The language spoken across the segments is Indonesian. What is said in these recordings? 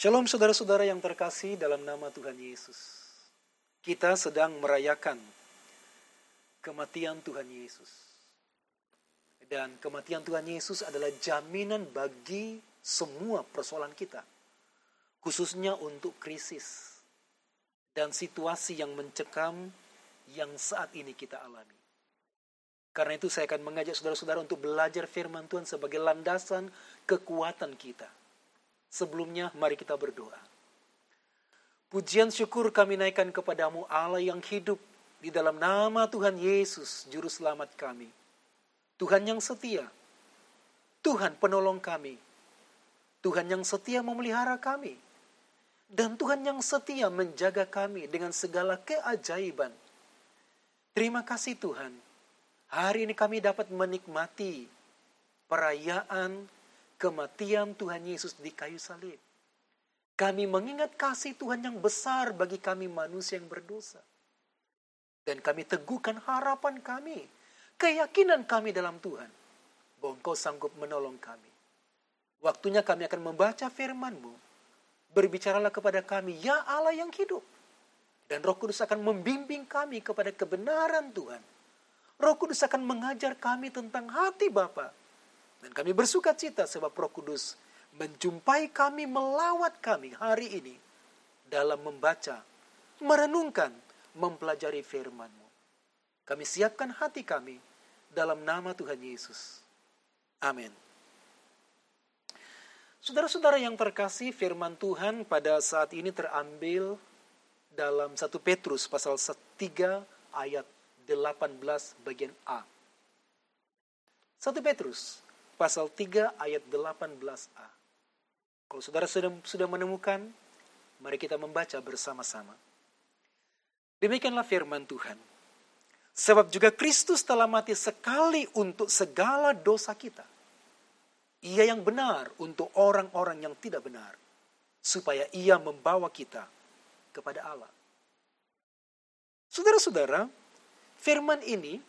Shalom saudara-saudara yang terkasih dalam nama Tuhan Yesus. Kita sedang merayakan kematian Tuhan Yesus. Dan kematian Tuhan Yesus adalah jaminan bagi semua persoalan kita. Khususnya untuk krisis dan situasi yang mencekam yang saat ini kita alami. Karena itu saya akan mengajak saudara-saudara untuk belajar firman Tuhan sebagai landasan kekuatan kita. Sebelumnya mari kita berdoa. Pujian syukur kami naikkan kepadamu Allah yang hidup di dalam nama Tuhan Yesus Juru Selamat kami. Tuhan yang setia. Tuhan penolong kami. Tuhan yang setia memelihara kami. Dan Tuhan yang setia menjaga kami dengan segala keajaiban. Terima kasih Tuhan. Hari ini kami dapat menikmati perayaan kematian Tuhan Yesus di kayu salib. Kami mengingat kasih Tuhan yang besar bagi kami manusia yang berdosa. Dan kami teguhkan harapan kami, keyakinan kami dalam Tuhan. Bahwa Engkau sanggup menolong kami. Waktunya kami akan membaca firman-Mu berbicaralah kepada kami, ya Allah yang hidup. Dan roh kudus akan membimbing kami kepada kebenaran Tuhan. Roh kudus akan mengajar kami tentang hati Bapa. Dan kami bersuka cita sebab roh kudus menjumpai kami, melawat kami hari ini dalam membaca, merenungkan, mempelajari firman-Mu. Kami siapkan hati kami dalam nama Tuhan Yesus. Amin. Saudara-saudara yang terkasih, firman Tuhan pada saat ini terambil dalam 1 Petrus pasal 3 ayat 18 bagian A. 1 Petrus pasal 3 ayat 18a. Kalau saudara sudah, sudah menemukan, mari kita membaca bersama-sama. Demikianlah firman Tuhan. Sebab juga Kristus telah mati sekali untuk segala dosa kita ia yang benar untuk orang-orang yang tidak benar, supaya ia membawa kita kepada Allah. Saudara-saudara, firman ini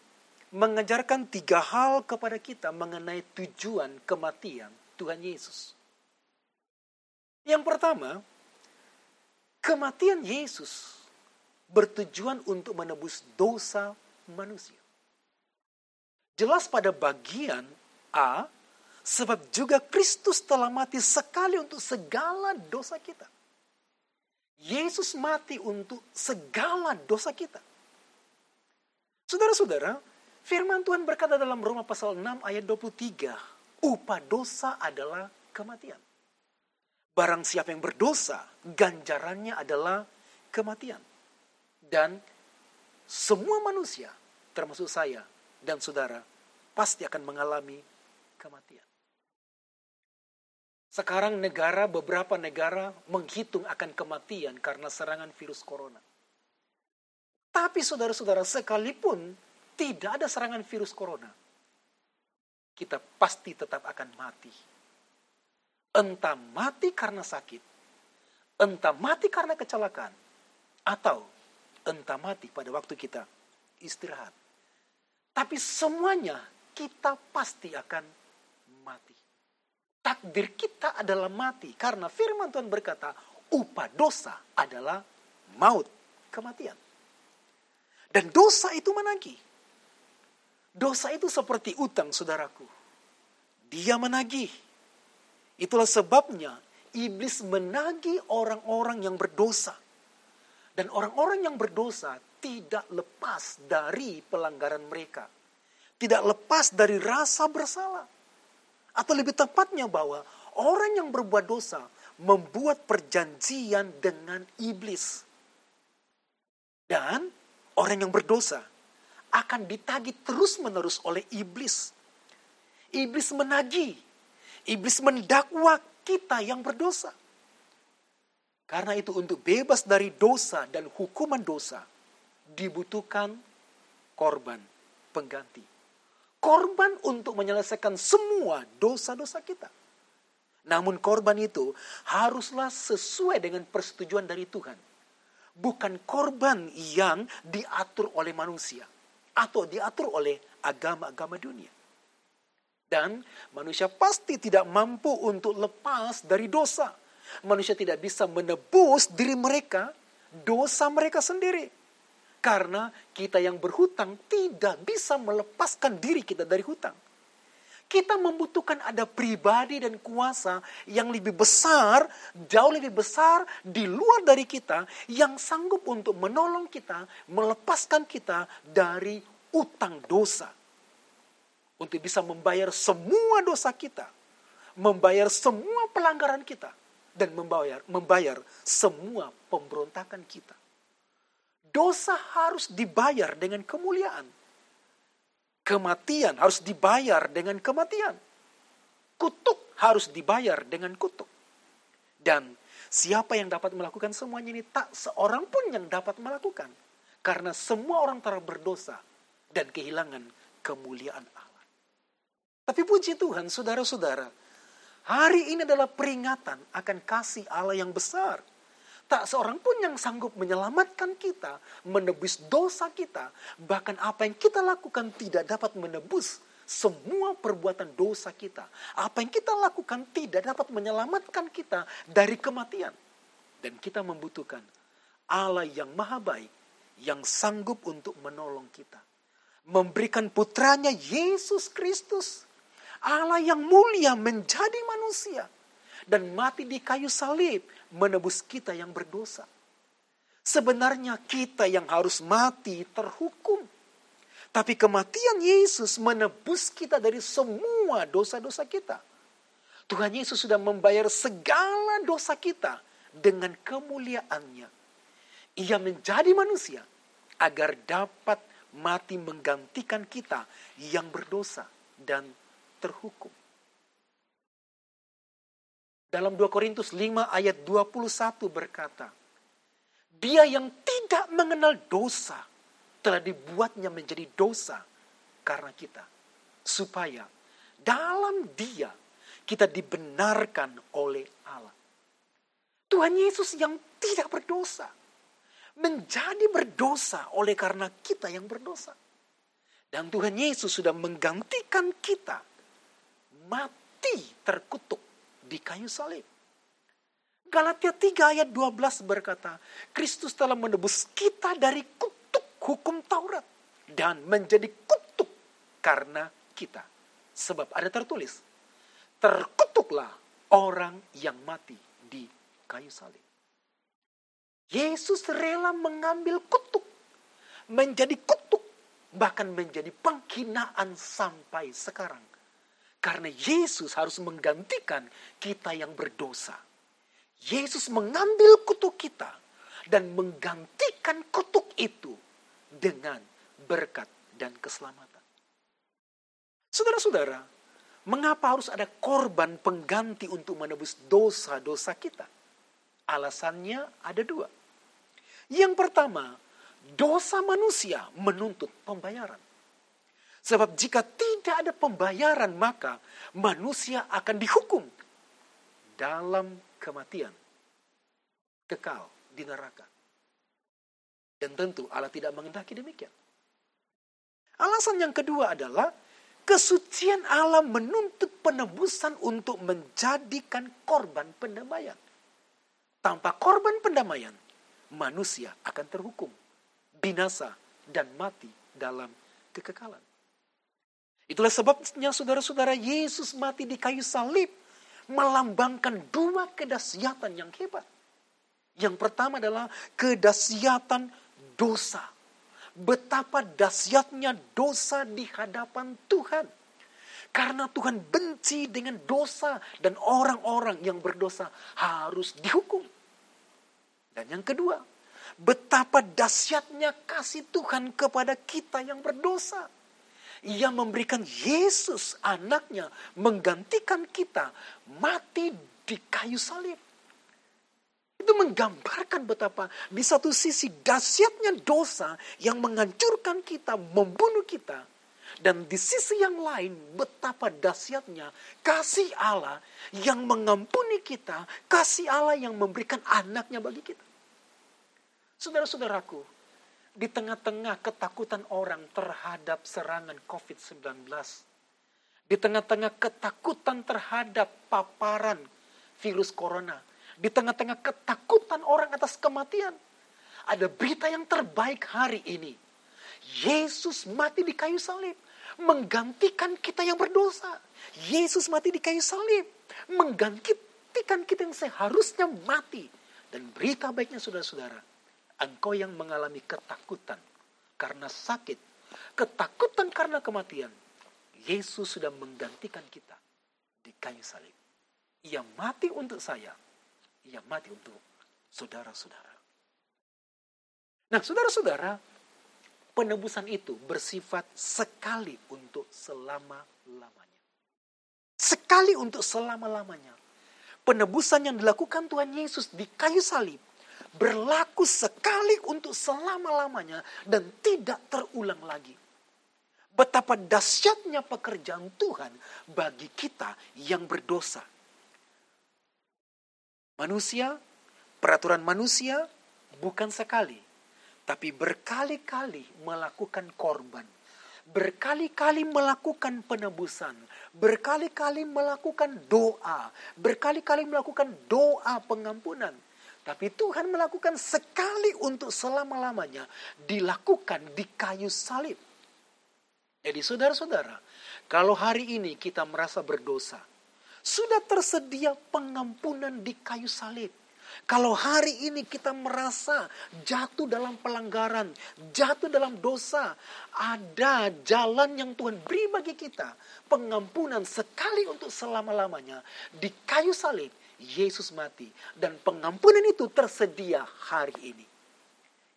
mengajarkan tiga hal kepada kita mengenai tujuan kematian Tuhan Yesus. Yang pertama, kematian Yesus bertujuan untuk menebus dosa manusia. Jelas pada bagian A Sebab juga Kristus telah mati sekali untuk segala dosa kita. Yesus mati untuk segala dosa kita. Saudara-saudara, firman Tuhan berkata dalam Roma pasal 6 ayat 23, upah dosa adalah kematian. Barang siapa yang berdosa, ganjarannya adalah kematian. Dan semua manusia, termasuk saya dan saudara, pasti akan mengalami kematian. Sekarang negara, beberapa negara menghitung akan kematian karena serangan virus corona. Tapi saudara-saudara, sekalipun tidak ada serangan virus corona, kita pasti tetap akan mati. Entah mati karena sakit, entah mati karena kecelakaan, atau entah mati pada waktu kita istirahat. Tapi semuanya kita pasti akan mati takdir kita adalah mati. Karena firman Tuhan berkata, upah dosa adalah maut, kematian. Dan dosa itu menagih. Dosa itu seperti utang, saudaraku. Dia menagih. Itulah sebabnya iblis menagih orang-orang yang berdosa. Dan orang-orang yang berdosa tidak lepas dari pelanggaran mereka. Tidak lepas dari rasa bersalah atau lebih tepatnya bahwa orang yang berbuat dosa membuat perjanjian dengan iblis. Dan orang yang berdosa akan ditagih terus-menerus oleh iblis. Iblis menagih, iblis mendakwa kita yang berdosa. Karena itu untuk bebas dari dosa dan hukuman dosa dibutuhkan korban pengganti korban untuk menyelesaikan semua dosa-dosa kita. Namun korban itu haruslah sesuai dengan persetujuan dari Tuhan. Bukan korban yang diatur oleh manusia. Atau diatur oleh agama-agama dunia. Dan manusia pasti tidak mampu untuk lepas dari dosa. Manusia tidak bisa menebus diri mereka, dosa mereka sendiri. Karena kita yang berhutang tidak bisa melepaskan diri kita dari hutang. Kita membutuhkan ada pribadi dan kuasa yang lebih besar, jauh lebih besar di luar dari kita, yang sanggup untuk menolong kita, melepaskan kita dari utang dosa. Untuk bisa membayar semua dosa kita, membayar semua pelanggaran kita, dan membayar, membayar semua pemberontakan kita. Dosa harus dibayar dengan kemuliaan Kematian harus dibayar dengan kematian. Kutuk harus dibayar dengan kutuk. Dan siapa yang dapat melakukan semuanya ini tak seorang pun yang dapat melakukan. Karena semua orang telah berdosa dan kehilangan kemuliaan Allah. Tapi puji Tuhan, saudara-saudara, hari ini adalah peringatan akan kasih Allah yang besar Tak seorang pun yang sanggup menyelamatkan kita, menebus dosa kita. Bahkan apa yang kita lakukan tidak dapat menebus semua perbuatan dosa kita. Apa yang kita lakukan tidak dapat menyelamatkan kita dari kematian. Dan kita membutuhkan Allah yang maha baik, yang sanggup untuk menolong kita. Memberikan putranya Yesus Kristus. Allah yang mulia menjadi manusia. Dan mati di kayu salib menebus kita yang berdosa. Sebenarnya kita yang harus mati terhukum. Tapi kematian Yesus menebus kita dari semua dosa-dosa kita. Tuhan Yesus sudah membayar segala dosa kita dengan kemuliaannya. Ia menjadi manusia agar dapat mati menggantikan kita yang berdosa dan terhukum. Dalam 2 Korintus 5 ayat 21 berkata, Dia yang tidak mengenal dosa telah dibuatnya menjadi dosa karena kita. Supaya dalam dia kita dibenarkan oleh Allah. Tuhan Yesus yang tidak berdosa menjadi berdosa oleh karena kita yang berdosa. Dan Tuhan Yesus sudah menggantikan kita mati terkutuk di kayu salib. Galatia 3 ayat 12 berkata, Kristus telah menebus kita dari kutuk hukum Taurat dan menjadi kutuk karena kita. Sebab ada tertulis, terkutuklah orang yang mati di kayu salib. Yesus rela mengambil kutuk, menjadi kutuk, bahkan menjadi penghinaan sampai sekarang. Karena Yesus harus menggantikan kita yang berdosa. Yesus mengambil kutuk kita dan menggantikan kutuk itu dengan berkat dan keselamatan. Saudara-saudara, mengapa harus ada korban pengganti untuk menebus dosa-dosa kita? Alasannya ada dua. Yang pertama, dosa manusia menuntut pembayaran. Sebab jika tidak ada pembayaran maka manusia akan dihukum dalam kematian. Kekal di neraka. Dan tentu Allah tidak mengendaki demikian. Alasan yang kedua adalah kesucian Allah menuntut penebusan untuk menjadikan korban pendamaian. Tanpa korban pendamaian, manusia akan terhukum, binasa, dan mati dalam kekekalan. Itulah sebabnya saudara-saudara Yesus mati di kayu salib melambangkan dua kedahsyatan yang hebat. Yang pertama adalah kedahsyatan dosa. Betapa dahsyatnya dosa di hadapan Tuhan. Karena Tuhan benci dengan dosa dan orang-orang yang berdosa harus dihukum. Dan yang kedua, betapa dahsyatnya kasih Tuhan kepada kita yang berdosa ia memberikan Yesus anaknya menggantikan kita mati di kayu salib. Itu menggambarkan betapa di satu sisi dahsyatnya dosa yang menghancurkan kita, membunuh kita. Dan di sisi yang lain betapa dahsyatnya kasih Allah yang mengampuni kita, kasih Allah yang memberikan anaknya bagi kita. Saudara-saudaraku, di tengah-tengah ketakutan orang terhadap serangan COVID-19, di tengah-tengah ketakutan terhadap paparan virus corona, di tengah-tengah ketakutan orang atas kematian, ada berita yang terbaik hari ini. Yesus mati di kayu salib, menggantikan kita yang berdosa. Yesus mati di kayu salib, menggantikan kita yang seharusnya mati. Dan berita baiknya saudara-saudara, engkau yang mengalami ketakutan karena sakit, ketakutan karena kematian, Yesus sudah menggantikan kita di kayu salib. Ia mati untuk saya, ia mati untuk saudara-saudara. Nah, saudara-saudara, penebusan itu bersifat sekali untuk selama-lamanya. Sekali untuk selama-lamanya. Penebusan yang dilakukan Tuhan Yesus di kayu salib berlaku sekali untuk selama-lamanya dan tidak terulang lagi. Betapa dahsyatnya pekerjaan Tuhan bagi kita yang berdosa. Manusia, peraturan manusia bukan sekali, tapi berkali-kali melakukan korban, berkali-kali melakukan penebusan, berkali-kali melakukan doa, berkali-kali melakukan doa pengampunan. Tapi Tuhan melakukan sekali untuk selama-lamanya, dilakukan di kayu salib. Jadi saudara-saudara, kalau hari ini kita merasa berdosa, sudah tersedia pengampunan di kayu salib. Kalau hari ini kita merasa jatuh dalam pelanggaran, jatuh dalam dosa, ada jalan yang Tuhan beri bagi kita. Pengampunan sekali untuk selama-lamanya. Di kayu salib, Yesus mati. Dan pengampunan itu tersedia hari ini.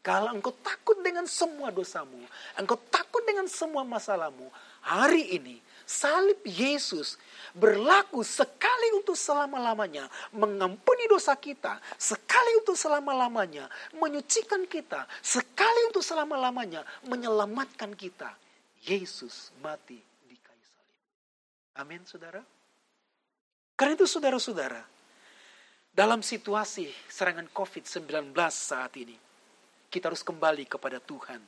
Kalau engkau takut dengan semua dosamu, engkau takut dengan semua masalahmu, hari ini salib Yesus berlaku sekali untuk selama-lamanya, mengampuni dosa kita, sekali untuk selama-lamanya, menyucikan kita, sekali untuk selama-lamanya, menyelamatkan kita. Yesus mati di kayu salib. Amin, saudara. Karena itu, saudara-saudara, dalam situasi serangan COVID-19 saat ini, kita harus kembali kepada Tuhan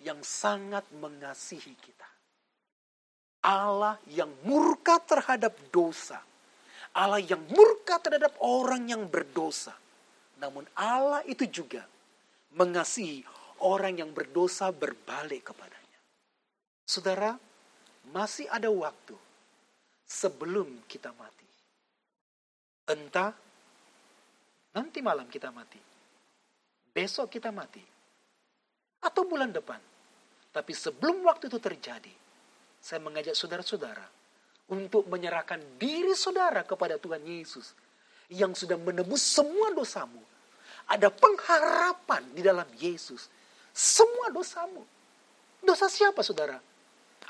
yang sangat mengasihi kita. Allah yang murka terhadap dosa. Allah yang murka terhadap orang yang berdosa. Namun Allah itu juga mengasihi orang yang berdosa berbalik kepadanya. Saudara, masih ada waktu sebelum kita mati. Entah nanti malam kita mati, besok kita mati, atau bulan depan. Tapi sebelum waktu itu terjadi, saya mengajak saudara-saudara untuk menyerahkan diri saudara kepada Tuhan Yesus yang sudah menebus semua dosamu. Ada pengharapan di dalam Yesus. Semua dosamu. Dosa siapa saudara?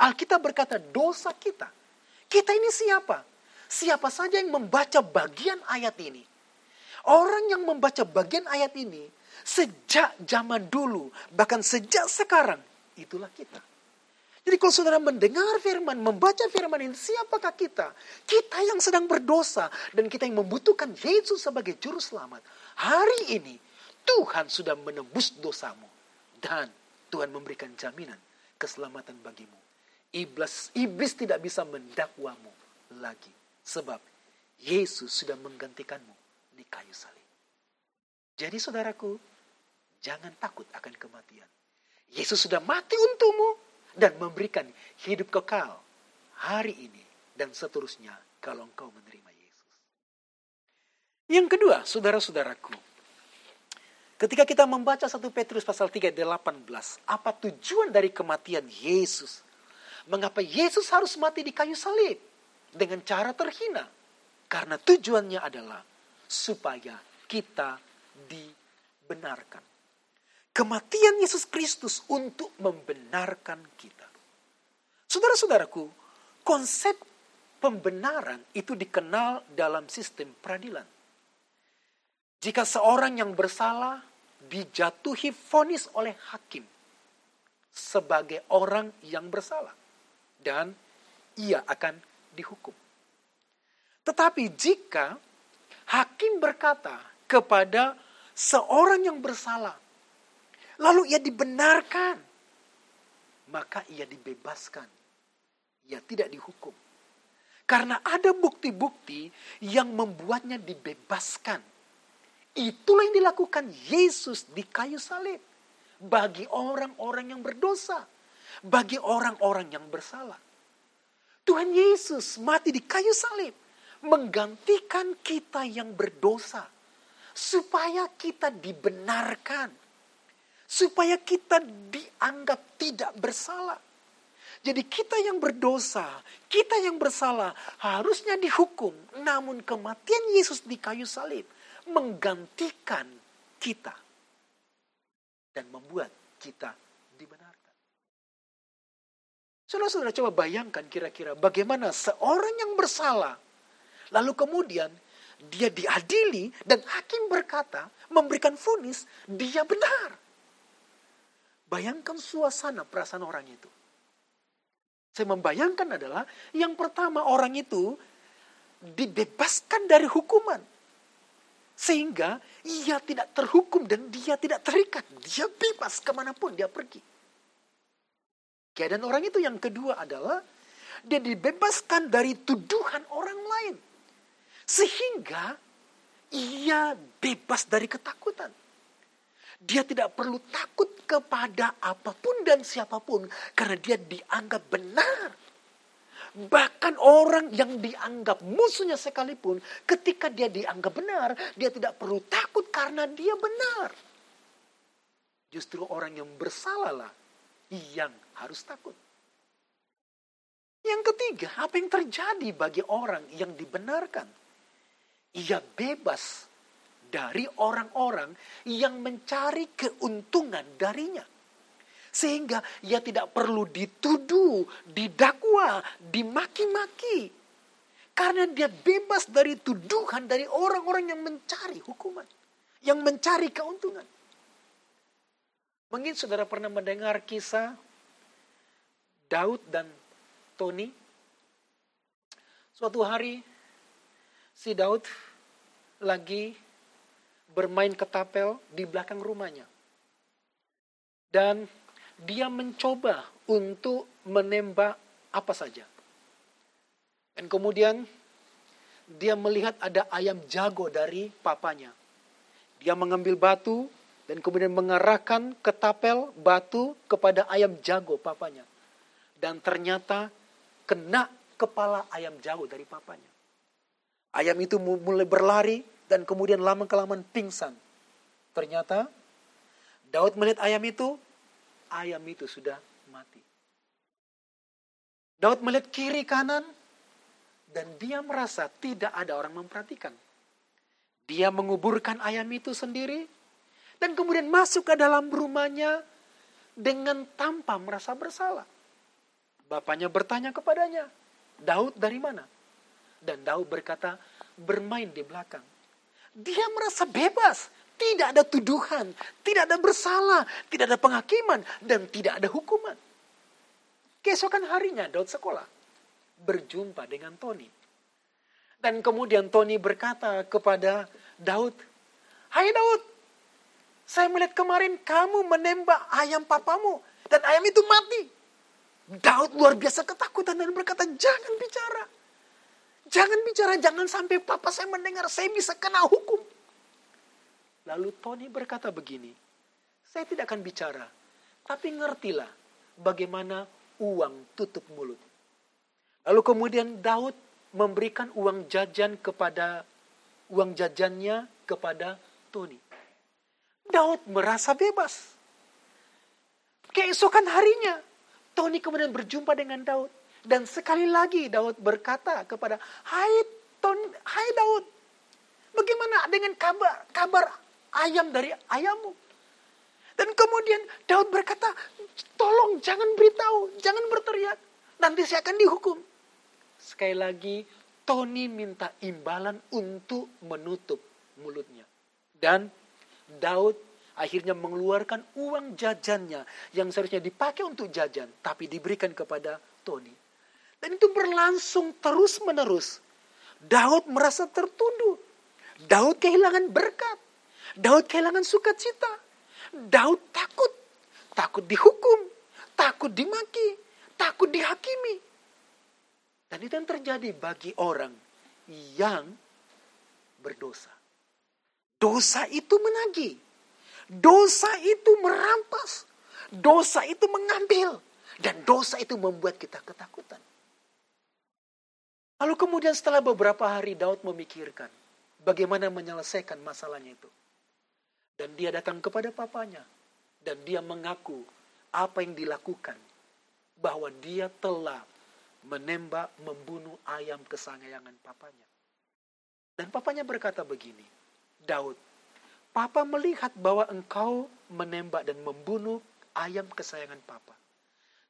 Alkitab berkata dosa kita. Kita ini siapa? Siapa saja yang membaca bagian ayat ini. Orang yang membaca bagian ayat ini sejak zaman dulu, bahkan sejak sekarang, itulah kita. Jadi kalau saudara mendengar firman, membaca firman ini, siapakah kita? Kita yang sedang berdosa dan kita yang membutuhkan Yesus sebagai juru selamat. Hari ini Tuhan sudah menebus dosamu dan Tuhan memberikan jaminan keselamatan bagimu. Iblis iblis tidak bisa mendakwamu lagi sebab Yesus sudah menggantikanmu di kayu salib. Jadi saudaraku, jangan takut akan kematian. Yesus sudah mati untukmu dan memberikan hidup kekal hari ini dan seterusnya kalau engkau menerima Yesus. Yang kedua, saudara-saudaraku, ketika kita membaca 1 Petrus pasal 3 ayat 18, apa tujuan dari kematian Yesus? Mengapa Yesus harus mati di kayu salib dengan cara terhina? Karena tujuannya adalah supaya kita dibenarkan kematian Yesus Kristus untuk membenarkan kita. Saudara-saudaraku, konsep pembenaran itu dikenal dalam sistem peradilan. Jika seorang yang bersalah dijatuhi vonis oleh hakim sebagai orang yang bersalah dan ia akan dihukum. Tetapi jika hakim berkata kepada seorang yang bersalah, Lalu ia dibenarkan. Maka ia dibebaskan. Ia tidak dihukum. Karena ada bukti-bukti yang membuatnya dibebaskan. Itulah yang dilakukan Yesus di kayu salib. Bagi orang-orang yang berdosa. Bagi orang-orang yang bersalah. Tuhan Yesus mati di kayu salib. Menggantikan kita yang berdosa. Supaya kita dibenarkan. Supaya kita dianggap tidak bersalah. Jadi kita yang berdosa, kita yang bersalah harusnya dihukum. Namun kematian Yesus di kayu salib menggantikan kita dan membuat kita dibenarkan. Saudara-saudara coba bayangkan kira-kira bagaimana seorang yang bersalah lalu kemudian dia diadili dan hakim berkata memberikan vonis dia benar. Bayangkan suasana perasaan orang itu. Saya membayangkan adalah yang pertama orang itu dibebaskan dari hukuman. Sehingga ia tidak terhukum dan dia tidak terikat. Dia bebas ke mana pun dia pergi. Keadaan orang itu yang kedua adalah dia dibebaskan dari tuduhan orang lain. Sehingga ia bebas dari ketakutan. Dia tidak perlu takut kepada apa pun dan siapa pun karena dia dianggap benar. Bahkan orang yang dianggap musuhnya sekalipun, ketika dia dianggap benar, dia tidak perlu takut karena dia benar. Justru orang yang bersalahlah yang harus takut. Yang ketiga, apa yang terjadi bagi orang yang dibenarkan? Ia bebas dari orang-orang yang mencari keuntungan darinya. Sehingga ia tidak perlu dituduh, didakwa, dimaki-maki. Karena dia bebas dari tuduhan dari orang-orang yang mencari hukuman. Yang mencari keuntungan. Mungkin saudara pernah mendengar kisah Daud dan Tony. Suatu hari si Daud lagi bermain ketapel di belakang rumahnya. Dan dia mencoba untuk menembak apa saja. Dan kemudian dia melihat ada ayam jago dari papanya. Dia mengambil batu dan kemudian mengarahkan ketapel batu kepada ayam jago papanya. Dan ternyata kena kepala ayam jago dari papanya. Ayam itu mulai berlari dan kemudian lama kelamaan pingsan. Ternyata Daud melihat ayam itu, ayam itu sudah mati. Daud melihat kiri kanan dan dia merasa tidak ada orang memperhatikan. Dia menguburkan ayam itu sendiri dan kemudian masuk ke dalam rumahnya dengan tanpa merasa bersalah. Bapaknya bertanya kepadanya, Daud dari mana? Dan Daud berkata, bermain di belakang. Dia merasa bebas, tidak ada tuduhan, tidak ada bersalah, tidak ada penghakiman, dan tidak ada hukuman. Keesokan harinya Daud sekolah, berjumpa dengan Tony. Dan kemudian Tony berkata kepada Daud, Hai Daud, saya melihat kemarin kamu menembak ayam papamu, dan ayam itu mati. Daud luar biasa ketakutan dan berkata, jangan bicara. Jangan bicara, jangan sampai papa saya mendengar, saya bisa kena hukum. Lalu Tony berkata begini, saya tidak akan bicara, tapi ngertilah bagaimana uang tutup mulut. Lalu kemudian Daud memberikan uang jajan kepada uang jajannya kepada Tony. Daud merasa bebas. Keesokan harinya, Tony kemudian berjumpa dengan Daud. Dan sekali lagi Daud berkata kepada, Hai, Ton, hai Daud, bagaimana dengan kabar kabar ayam dari ayammu? Dan kemudian Daud berkata, tolong jangan beritahu, jangan berteriak, nanti saya akan dihukum. Sekali lagi, Tony minta imbalan untuk menutup mulutnya. Dan Daud akhirnya mengeluarkan uang jajannya yang seharusnya dipakai untuk jajan, tapi diberikan kepada Tony. Dan itu berlangsung terus menerus. Daud merasa tertuduh. Daud kehilangan berkat. Daud kehilangan sukacita. Daud takut. Takut dihukum. Takut dimaki. Takut dihakimi. Dan itu yang terjadi bagi orang yang berdosa. Dosa itu menagih. Dosa itu merampas. Dosa itu mengambil. Dan dosa itu membuat kita ketakutan. Lalu kemudian setelah beberapa hari Daud memikirkan bagaimana menyelesaikan masalahnya itu. Dan dia datang kepada papanya. Dan dia mengaku apa yang dilakukan. Bahwa dia telah menembak, membunuh ayam kesayangan papanya. Dan papanya berkata begini, Daud, Papa melihat bahwa engkau menembak dan membunuh ayam kesayangan Papa.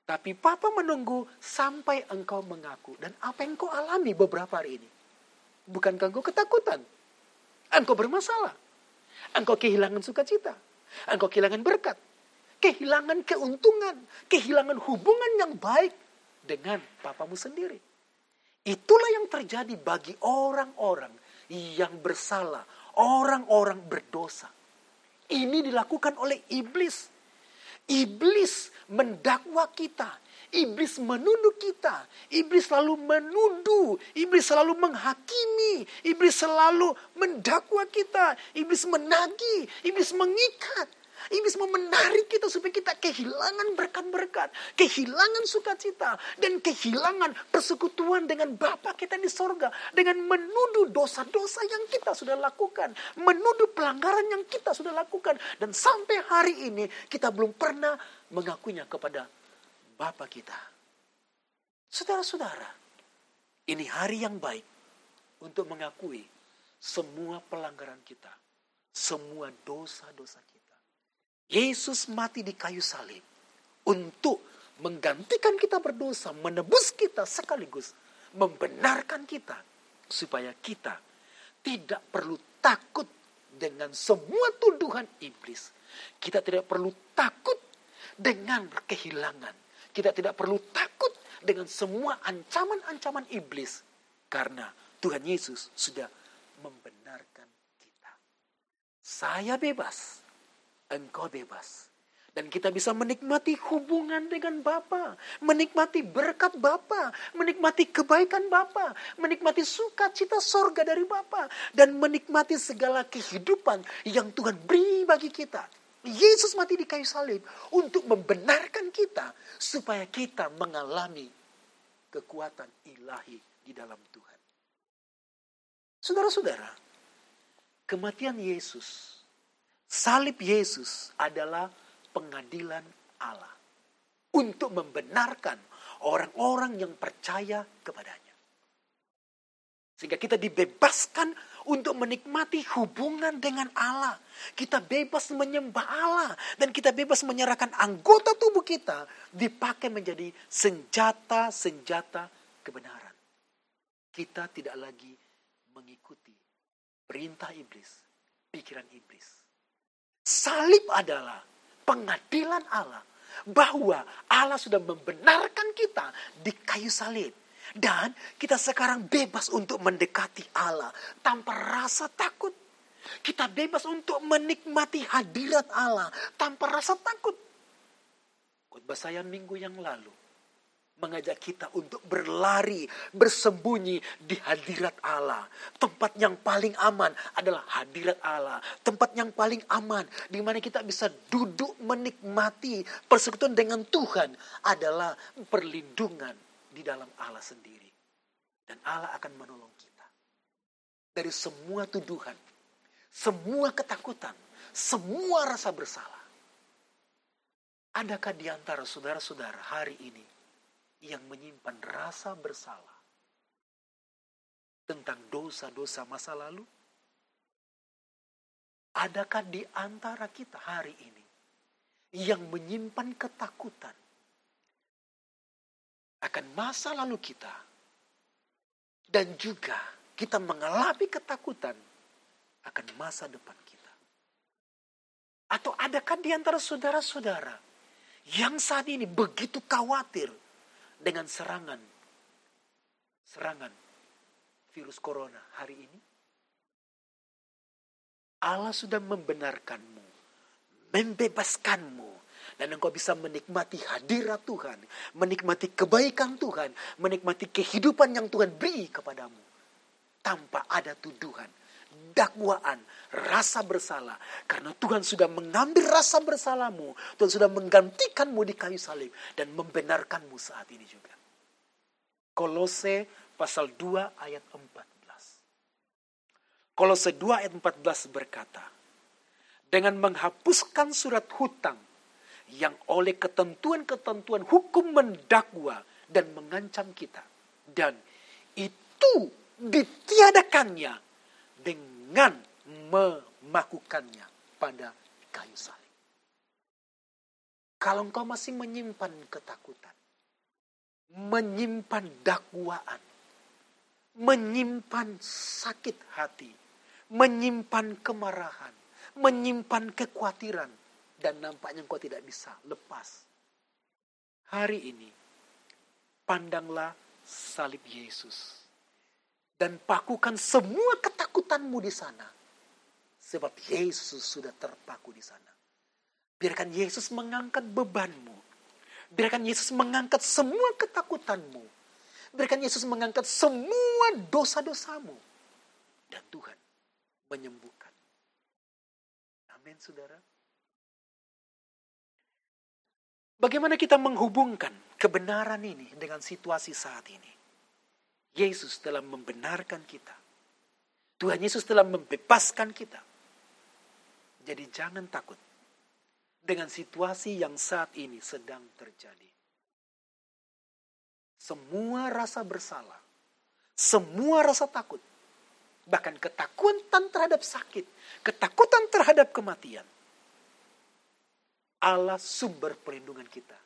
Tapi Papa menunggu sampai engkau mengaku. Dan apa yang kau alami beberapa hari ini? Bukankah engkau ketakutan? Engkau bermasalah. Engkau kehilangan sukacita. Engkau kehilangan berkat. Kehilangan keuntungan. Kehilangan hubungan yang baik dengan papamu sendiri. Itulah yang terjadi bagi orang-orang yang bersalah, orang-orang berdosa. Ini dilakukan oleh iblis. Iblis mendakwa kita. Iblis menuduh kita. Iblis selalu menuduh. Iblis selalu menghakimi. Iblis selalu mendakwa kita. Iblis menagih. Iblis mengikat. Iblis mau menarik kita supaya kita kehilangan berkat-berkat, kehilangan sukacita, dan kehilangan persekutuan dengan Bapa kita di sorga. Dengan menuduh dosa-dosa yang kita sudah lakukan. Menuduh pelanggaran yang kita sudah lakukan. Dan sampai hari ini kita belum pernah mengakuinya kepada Bapa kita. Saudara-saudara, ini hari yang baik untuk mengakui semua pelanggaran kita. Semua dosa-dosa kita Yesus mati di kayu salib untuk menggantikan kita berdosa, menebus kita sekaligus membenarkan kita supaya kita tidak perlu takut dengan semua tuduhan iblis. Kita tidak perlu takut dengan kehilangan. Kita tidak perlu takut dengan semua ancaman-ancaman iblis karena Tuhan Yesus sudah membenarkan kita. Saya bebas engkau bebas. Dan kita bisa menikmati hubungan dengan Bapa, menikmati berkat Bapa, menikmati kebaikan Bapa, menikmati sukacita sorga dari Bapa, dan menikmati segala kehidupan yang Tuhan beri bagi kita. Yesus mati di kayu salib untuk membenarkan kita supaya kita mengalami kekuatan ilahi di dalam Tuhan. Saudara-saudara, kematian Yesus Salib Yesus adalah pengadilan Allah untuk membenarkan orang-orang yang percaya kepadanya. Sehingga kita dibebaskan untuk menikmati hubungan dengan Allah. Kita bebas menyembah Allah. Dan kita bebas menyerahkan anggota tubuh kita dipakai menjadi senjata-senjata kebenaran. Kita tidak lagi mengikuti perintah iblis, pikiran iblis. Salib adalah pengadilan Allah bahwa Allah sudah membenarkan kita di kayu salib. Dan kita sekarang bebas untuk mendekati Allah tanpa rasa takut. Kita bebas untuk menikmati hadirat Allah tanpa rasa takut. Khotbah saya minggu yang lalu mengajak kita untuk berlari, bersembunyi di hadirat Allah. Tempat yang paling aman adalah hadirat Allah. Tempat yang paling aman di mana kita bisa duduk menikmati persekutuan dengan Tuhan adalah perlindungan di dalam Allah sendiri. Dan Allah akan menolong kita dari semua tuduhan, semua ketakutan, semua rasa bersalah. Adakah di antara saudara-saudara hari ini yang menyimpan rasa bersalah tentang dosa-dosa masa lalu? Adakah di antara kita hari ini yang menyimpan ketakutan akan masa lalu kita dan juga kita mengalami ketakutan akan masa depan kita? Atau adakah di antara saudara-saudara yang saat ini begitu khawatir dengan serangan. Serangan virus corona hari ini? Allah sudah membenarkanmu, membebaskanmu, dan engkau bisa menikmati hadirat Tuhan, menikmati kebaikan Tuhan, menikmati kehidupan yang Tuhan beri kepadamu tanpa ada tuduhan, dakwaan, rasa bersalah. Karena Tuhan sudah mengambil rasa bersalahmu. Tuhan sudah menggantikanmu di kayu salib. Dan membenarkanmu saat ini juga. Kolose pasal 2 ayat 14. Kolose 2 ayat 14 berkata, dengan menghapuskan surat hutang yang oleh ketentuan-ketentuan hukum mendakwa dan mengancam kita. Dan itu ditiadakannya dengan memakukannya pada kayu salib. Kalau engkau masih menyimpan ketakutan, menyimpan dakwaan, menyimpan sakit hati, menyimpan kemarahan, menyimpan kekhawatiran, dan nampaknya engkau tidak bisa lepas. Hari ini, pandanglah salib Yesus. Dan pakukan semua ketakutanmu di sana. Sebab Yesus sudah terpaku di sana. Biarkan Yesus mengangkat bebanmu. Biarkan Yesus mengangkat semua ketakutanmu. Biarkan Yesus mengangkat semua dosa-dosamu. Dan Tuhan menyembuhkan. Amin, saudara. Bagaimana kita menghubungkan kebenaran ini dengan situasi saat ini? Yesus telah membenarkan kita. Tuhan Yesus telah membebaskan kita. Jadi jangan takut dengan situasi yang saat ini sedang terjadi. Semua rasa bersalah, semua rasa takut, bahkan ketakutan terhadap sakit, ketakutan terhadap kematian. Allah sumber perlindungan kita.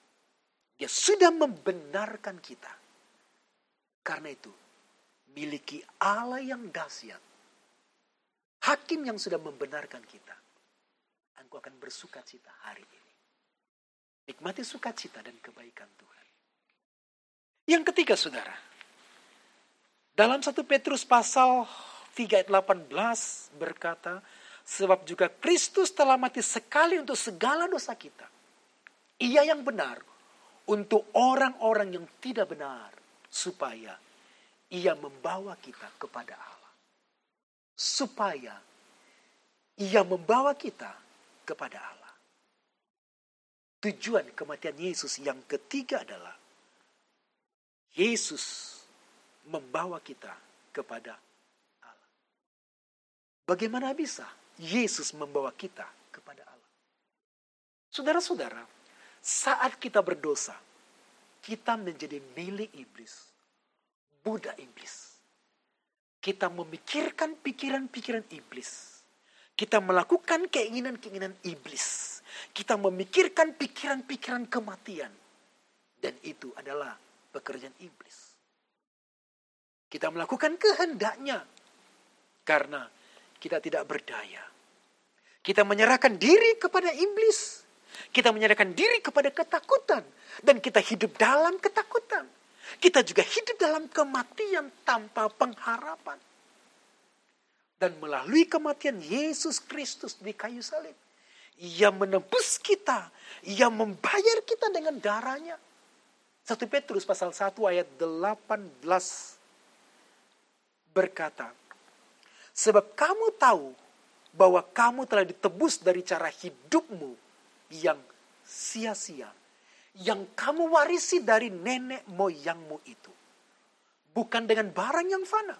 Dia sudah membenarkan kita. Karena itu, miliki Allah yang dahsyat. Hakim yang sudah membenarkan kita. Engkau akan bersuka cita hari ini. Nikmati sukacita dan kebaikan Tuhan. Yang ketiga, saudara. Dalam satu Petrus pasal 3 ayat 18 berkata, Sebab juga Kristus telah mati sekali untuk segala dosa kita. Ia yang benar untuk orang-orang yang tidak benar. Supaya ia membawa kita kepada Allah. Supaya ia membawa kita kepada Allah. Tujuan kematian Yesus yang ketiga adalah Yesus membawa kita kepada Allah. Bagaimana bisa Yesus membawa kita kepada Allah? Saudara-saudara, saat kita berdosa, kita menjadi milik iblis budak iblis. Kita memikirkan pikiran-pikiran iblis. Kita melakukan keinginan-keinginan iblis. Kita memikirkan pikiran-pikiran kematian. Dan itu adalah pekerjaan iblis. Kita melakukan kehendaknya karena kita tidak berdaya. Kita menyerahkan diri kepada iblis. Kita menyerahkan diri kepada ketakutan. Dan kita hidup dalam ketakutan. Kita juga hidup dalam kematian tanpa pengharapan. Dan melalui kematian Yesus Kristus di kayu salib. Ia menebus kita. Ia membayar kita dengan darahnya. 1 Petrus pasal 1 ayat 18 berkata, Sebab kamu tahu bahwa kamu telah ditebus dari cara hidupmu yang sia-sia yang kamu warisi dari nenek moyangmu itu. Bukan dengan barang yang fana.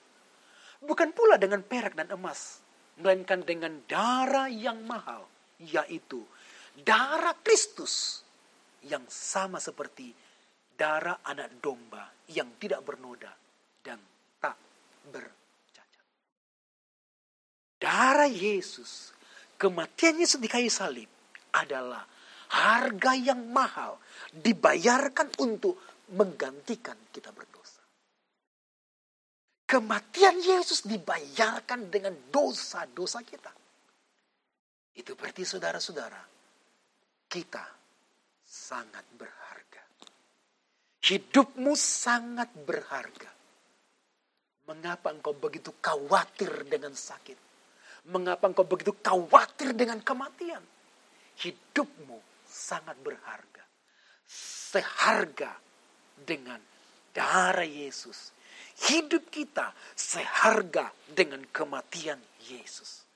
Bukan pula dengan perak dan emas. Melainkan dengan darah yang mahal. Yaitu darah Kristus. Yang sama seperti darah anak domba yang tidak bernoda dan tak bercacat. Darah Yesus, kematian Yesus di kayu salib adalah harga yang mahal dibayarkan untuk menggantikan kita berdosa. Kematian Yesus dibayarkan dengan dosa-dosa kita. Itu berarti saudara-saudara, kita sangat berharga. Hidupmu sangat berharga. Mengapa engkau begitu khawatir dengan sakit? Mengapa engkau begitu khawatir dengan kematian? Hidupmu sangat berharga. Seharga dengan darah Yesus hidup kita seharga dengan kematian Yesus.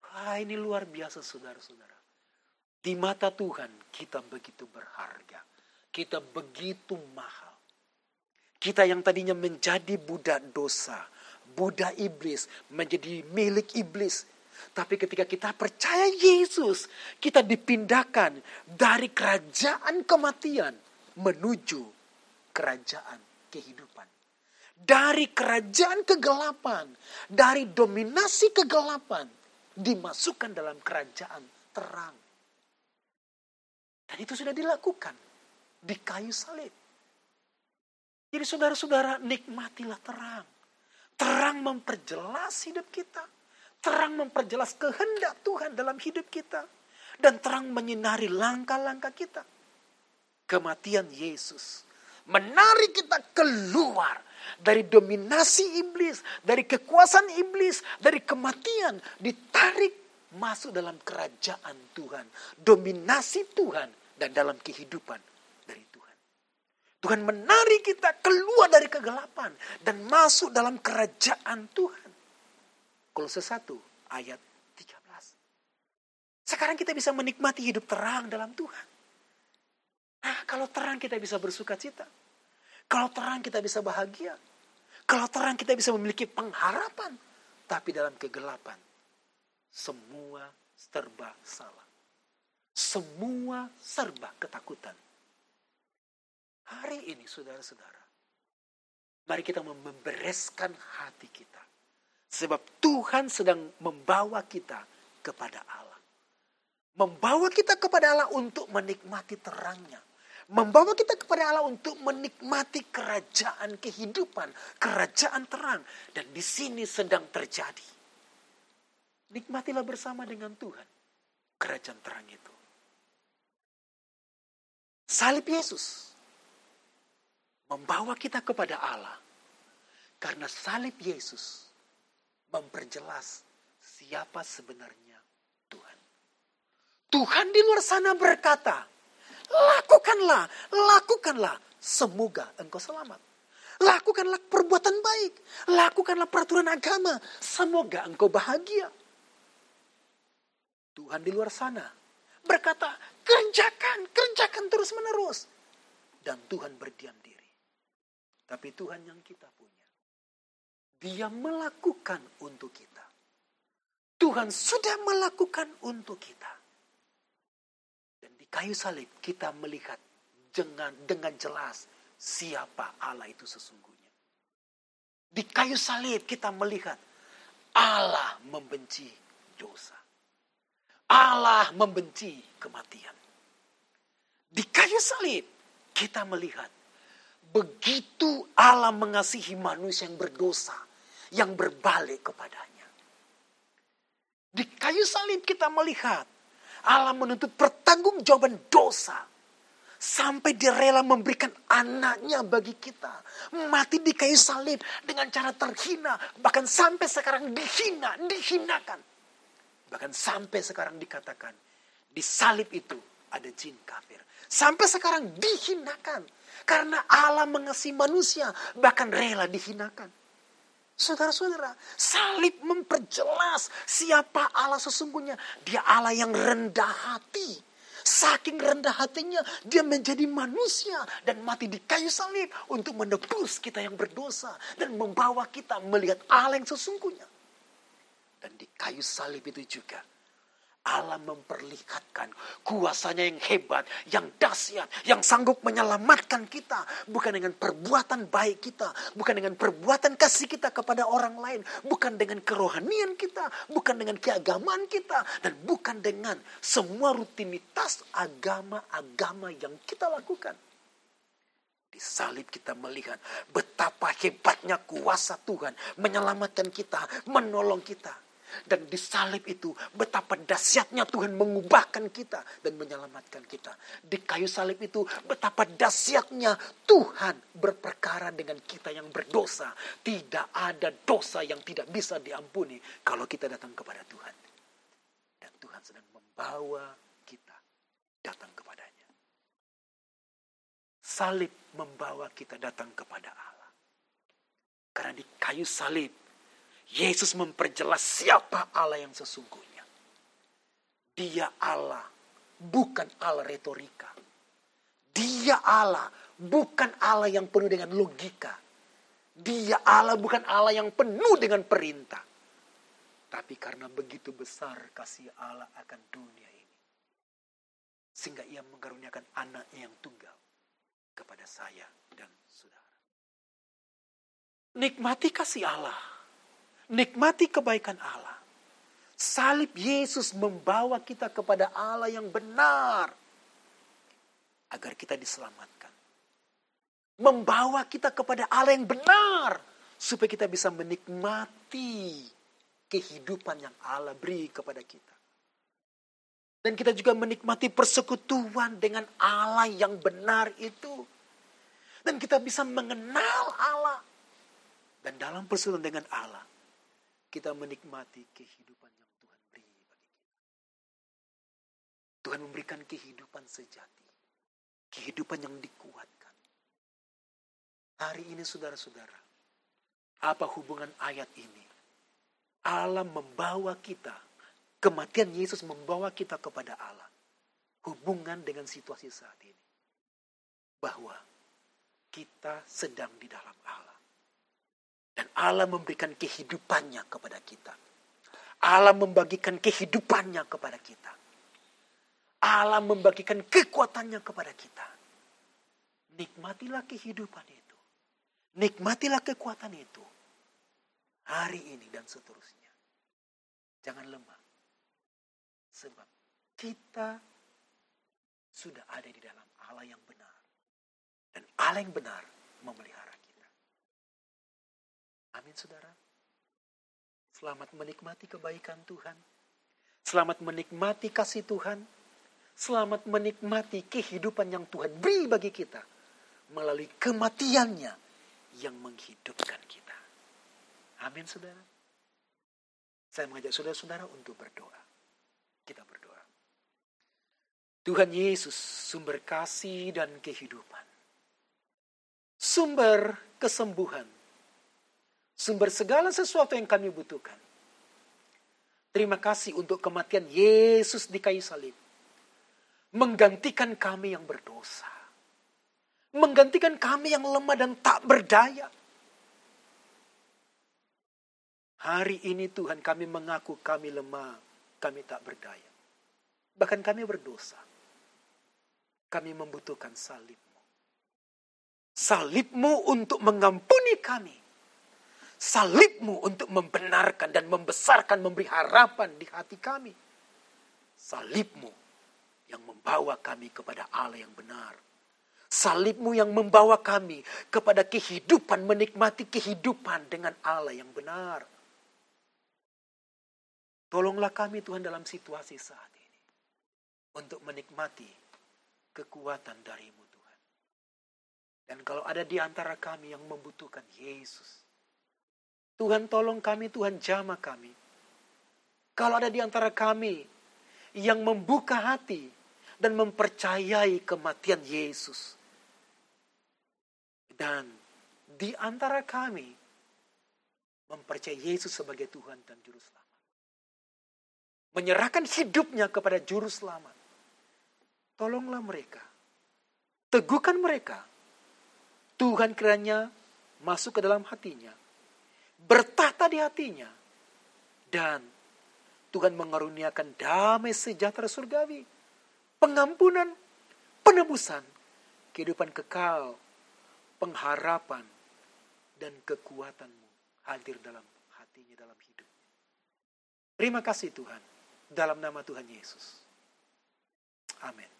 Wah, ini luar biasa saudara-saudara. Di mata Tuhan kita begitu berharga. Kita begitu mahal. Kita yang tadinya menjadi budak dosa, budak iblis, menjadi milik iblis. Tapi ketika kita percaya Yesus, kita dipindahkan dari kerajaan kematian menuju kerajaan kehidupan. Dari kerajaan kegelapan, dari dominasi kegelapan, dimasukkan dalam kerajaan terang. Dan itu sudah dilakukan di kayu salib. Jadi saudara-saudara nikmatilah terang. Terang memperjelas hidup kita. Terang memperjelas kehendak Tuhan dalam hidup kita. Dan terang menyinari langkah-langkah kita. Kematian Yesus menarik kita keluar dari dominasi iblis, dari kekuasaan iblis, dari kematian, ditarik masuk dalam kerajaan Tuhan, dominasi Tuhan dan dalam kehidupan dari Tuhan. Tuhan menarik kita keluar dari kegelapan dan masuk dalam kerajaan Tuhan. Kolose 1 ayat 13. Sekarang kita bisa menikmati hidup terang dalam Tuhan. Nah, kalau terang kita bisa bersuka cita. Kalau terang kita bisa bahagia. Kalau terang kita bisa memiliki pengharapan. Tapi dalam kegelapan, semua serba salah. Semua serba ketakutan. Hari ini saudara-saudara, mari kita membereskan hati kita. Sebab Tuhan sedang membawa kita kepada Allah. Membawa kita kepada Allah untuk menikmati terangnya membawa kita kepada Allah untuk menikmati kerajaan kehidupan, kerajaan terang. Dan di sini sedang terjadi. Nikmatilah bersama dengan Tuhan kerajaan terang itu. Salib Yesus membawa kita kepada Allah. Karena salib Yesus memperjelas siapa sebenarnya Tuhan. Tuhan di luar sana berkata, Lakukanlah, lakukanlah. Semoga engkau selamat. Lakukanlah perbuatan baik. Lakukanlah peraturan agama. Semoga engkau bahagia. Tuhan di luar sana berkata, kerjakan, kerjakan terus menerus. Dan Tuhan berdiam diri. Tapi Tuhan yang kita punya, dia melakukan untuk kita. Tuhan sudah melakukan untuk kita kayu salib kita melihat dengan dengan jelas siapa Allah itu sesungguhnya. Di kayu salib kita melihat Allah membenci dosa. Allah membenci kematian. Di kayu salib kita melihat begitu Allah mengasihi manusia yang berdosa, yang berbalik kepadanya. Di kayu salib kita melihat Allah menuntut pertanggungjawaban dosa. Sampai dia rela memberikan anaknya bagi kita. Mati di kayu salib dengan cara terhina. Bahkan sampai sekarang dihina, dihinakan. Bahkan sampai sekarang dikatakan. Di salib itu ada jin kafir. Sampai sekarang dihinakan. Karena Allah mengasihi manusia. Bahkan rela dihinakan. Saudara-saudara, salib memperjelas siapa Allah sesungguhnya. Dia Allah yang rendah hati. Saking rendah hatinya, dia menjadi manusia dan mati di kayu salib untuk menebus kita yang berdosa dan membawa kita melihat Allah yang sesungguhnya. Dan di kayu salib itu juga Allah memperlihatkan kuasanya yang hebat, yang dahsyat, yang sanggup menyelamatkan kita. Bukan dengan perbuatan baik kita, bukan dengan perbuatan kasih kita kepada orang lain, bukan dengan kerohanian kita, bukan dengan keagamaan kita, dan bukan dengan semua rutinitas agama-agama yang kita lakukan. Di salib kita melihat betapa hebatnya kuasa Tuhan menyelamatkan kita, menolong kita dan di salib itu betapa dahsyatnya Tuhan mengubahkan kita dan menyelamatkan kita. Di kayu salib itu betapa dahsyatnya Tuhan berperkara dengan kita yang berdosa. Tidak ada dosa yang tidak bisa diampuni kalau kita datang kepada Tuhan. Dan Tuhan sedang membawa kita datang kepadanya. Salib membawa kita datang kepada Allah. Karena di kayu salib, Yesus memperjelas siapa Allah yang sesungguhnya. Dia Allah, bukan Allah retorika. Dia Allah, bukan Allah yang penuh dengan logika. Dia Allah, bukan Allah yang penuh dengan perintah. Tapi karena begitu besar kasih Allah akan dunia ini. Sehingga ia mengaruniakan anaknya yang tunggal kepada saya dan saudara. Nikmati kasih Allah. Nikmati kebaikan Allah. Salib Yesus membawa kita kepada Allah yang benar. Agar kita diselamatkan. Membawa kita kepada Allah yang benar. Supaya kita bisa menikmati kehidupan yang Allah beri kepada kita. Dan kita juga menikmati persekutuan dengan Allah yang benar itu. Dan kita bisa mengenal Allah. Dan dalam persekutuan dengan Allah, kita menikmati kehidupan yang Tuhan beri bagi kita. Tuhan memberikan kehidupan sejati. Kehidupan yang dikuatkan. Hari ini saudara-saudara, apa hubungan ayat ini Allah membawa kita, kematian Yesus membawa kita kepada Allah. Hubungan dengan situasi saat ini. Bahwa kita sedang di dalam Allah. Dan Allah memberikan kehidupannya kepada kita. Allah membagikan kehidupannya kepada kita. Allah membagikan kekuatannya kepada kita. Nikmatilah kehidupan itu. Nikmatilah kekuatan itu. Hari ini dan seterusnya. Jangan lemah. Sebab kita sudah ada di dalam Allah yang benar. Dan Allah yang benar memelihara. Amin saudara. Selamat menikmati kebaikan Tuhan. Selamat menikmati kasih Tuhan. Selamat menikmati kehidupan yang Tuhan beri bagi kita. Melalui kematiannya yang menghidupkan kita. Amin saudara. Saya mengajak saudara-saudara untuk berdoa. Kita berdoa. Tuhan Yesus, sumber kasih dan kehidupan. Sumber kesembuhan. Sumber segala sesuatu yang kami butuhkan. Terima kasih untuk kematian Yesus di kayu salib. Menggantikan kami yang berdosa. Menggantikan kami yang lemah dan tak berdaya Hari ini Tuhan kami mengaku kami lemah, kami tak berdaya. Bahkan kami berdosa. Kami membutuhkan salibmu. Salibmu untuk mengampuni kami. Salibmu untuk membenarkan dan membesarkan, memberi harapan di hati kami. Salibmu yang membawa kami kepada Allah yang benar. Salibmu yang membawa kami kepada kehidupan, menikmati kehidupan dengan Allah yang benar. Tolonglah kami Tuhan dalam situasi saat ini. Untuk menikmati kekuatan darimu Tuhan. Dan kalau ada di antara kami yang membutuhkan Yesus. Tuhan tolong kami, Tuhan jama kami. Kalau ada di antara kami yang membuka hati dan mempercayai kematian Yesus. Dan di antara kami mempercayai Yesus sebagai Tuhan dan Juru Selamat menyerahkan hidupnya kepada juru selamat. Tolonglah mereka. Teguhkan mereka. Tuhan kiranya masuk ke dalam hatinya. Bertata di hatinya. Dan Tuhan mengaruniakan damai sejahtera surgawi. Pengampunan, penebusan, kehidupan kekal, pengharapan, dan kekuatanmu hadir dalam hatinya dalam hidup. Terima kasih Tuhan. Dalam nama Tuhan Yesus. Amin.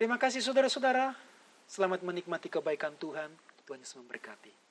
Terima kasih saudara-saudara. Selamat menikmati kebaikan Tuhan. Tuhan Yesus memberkati.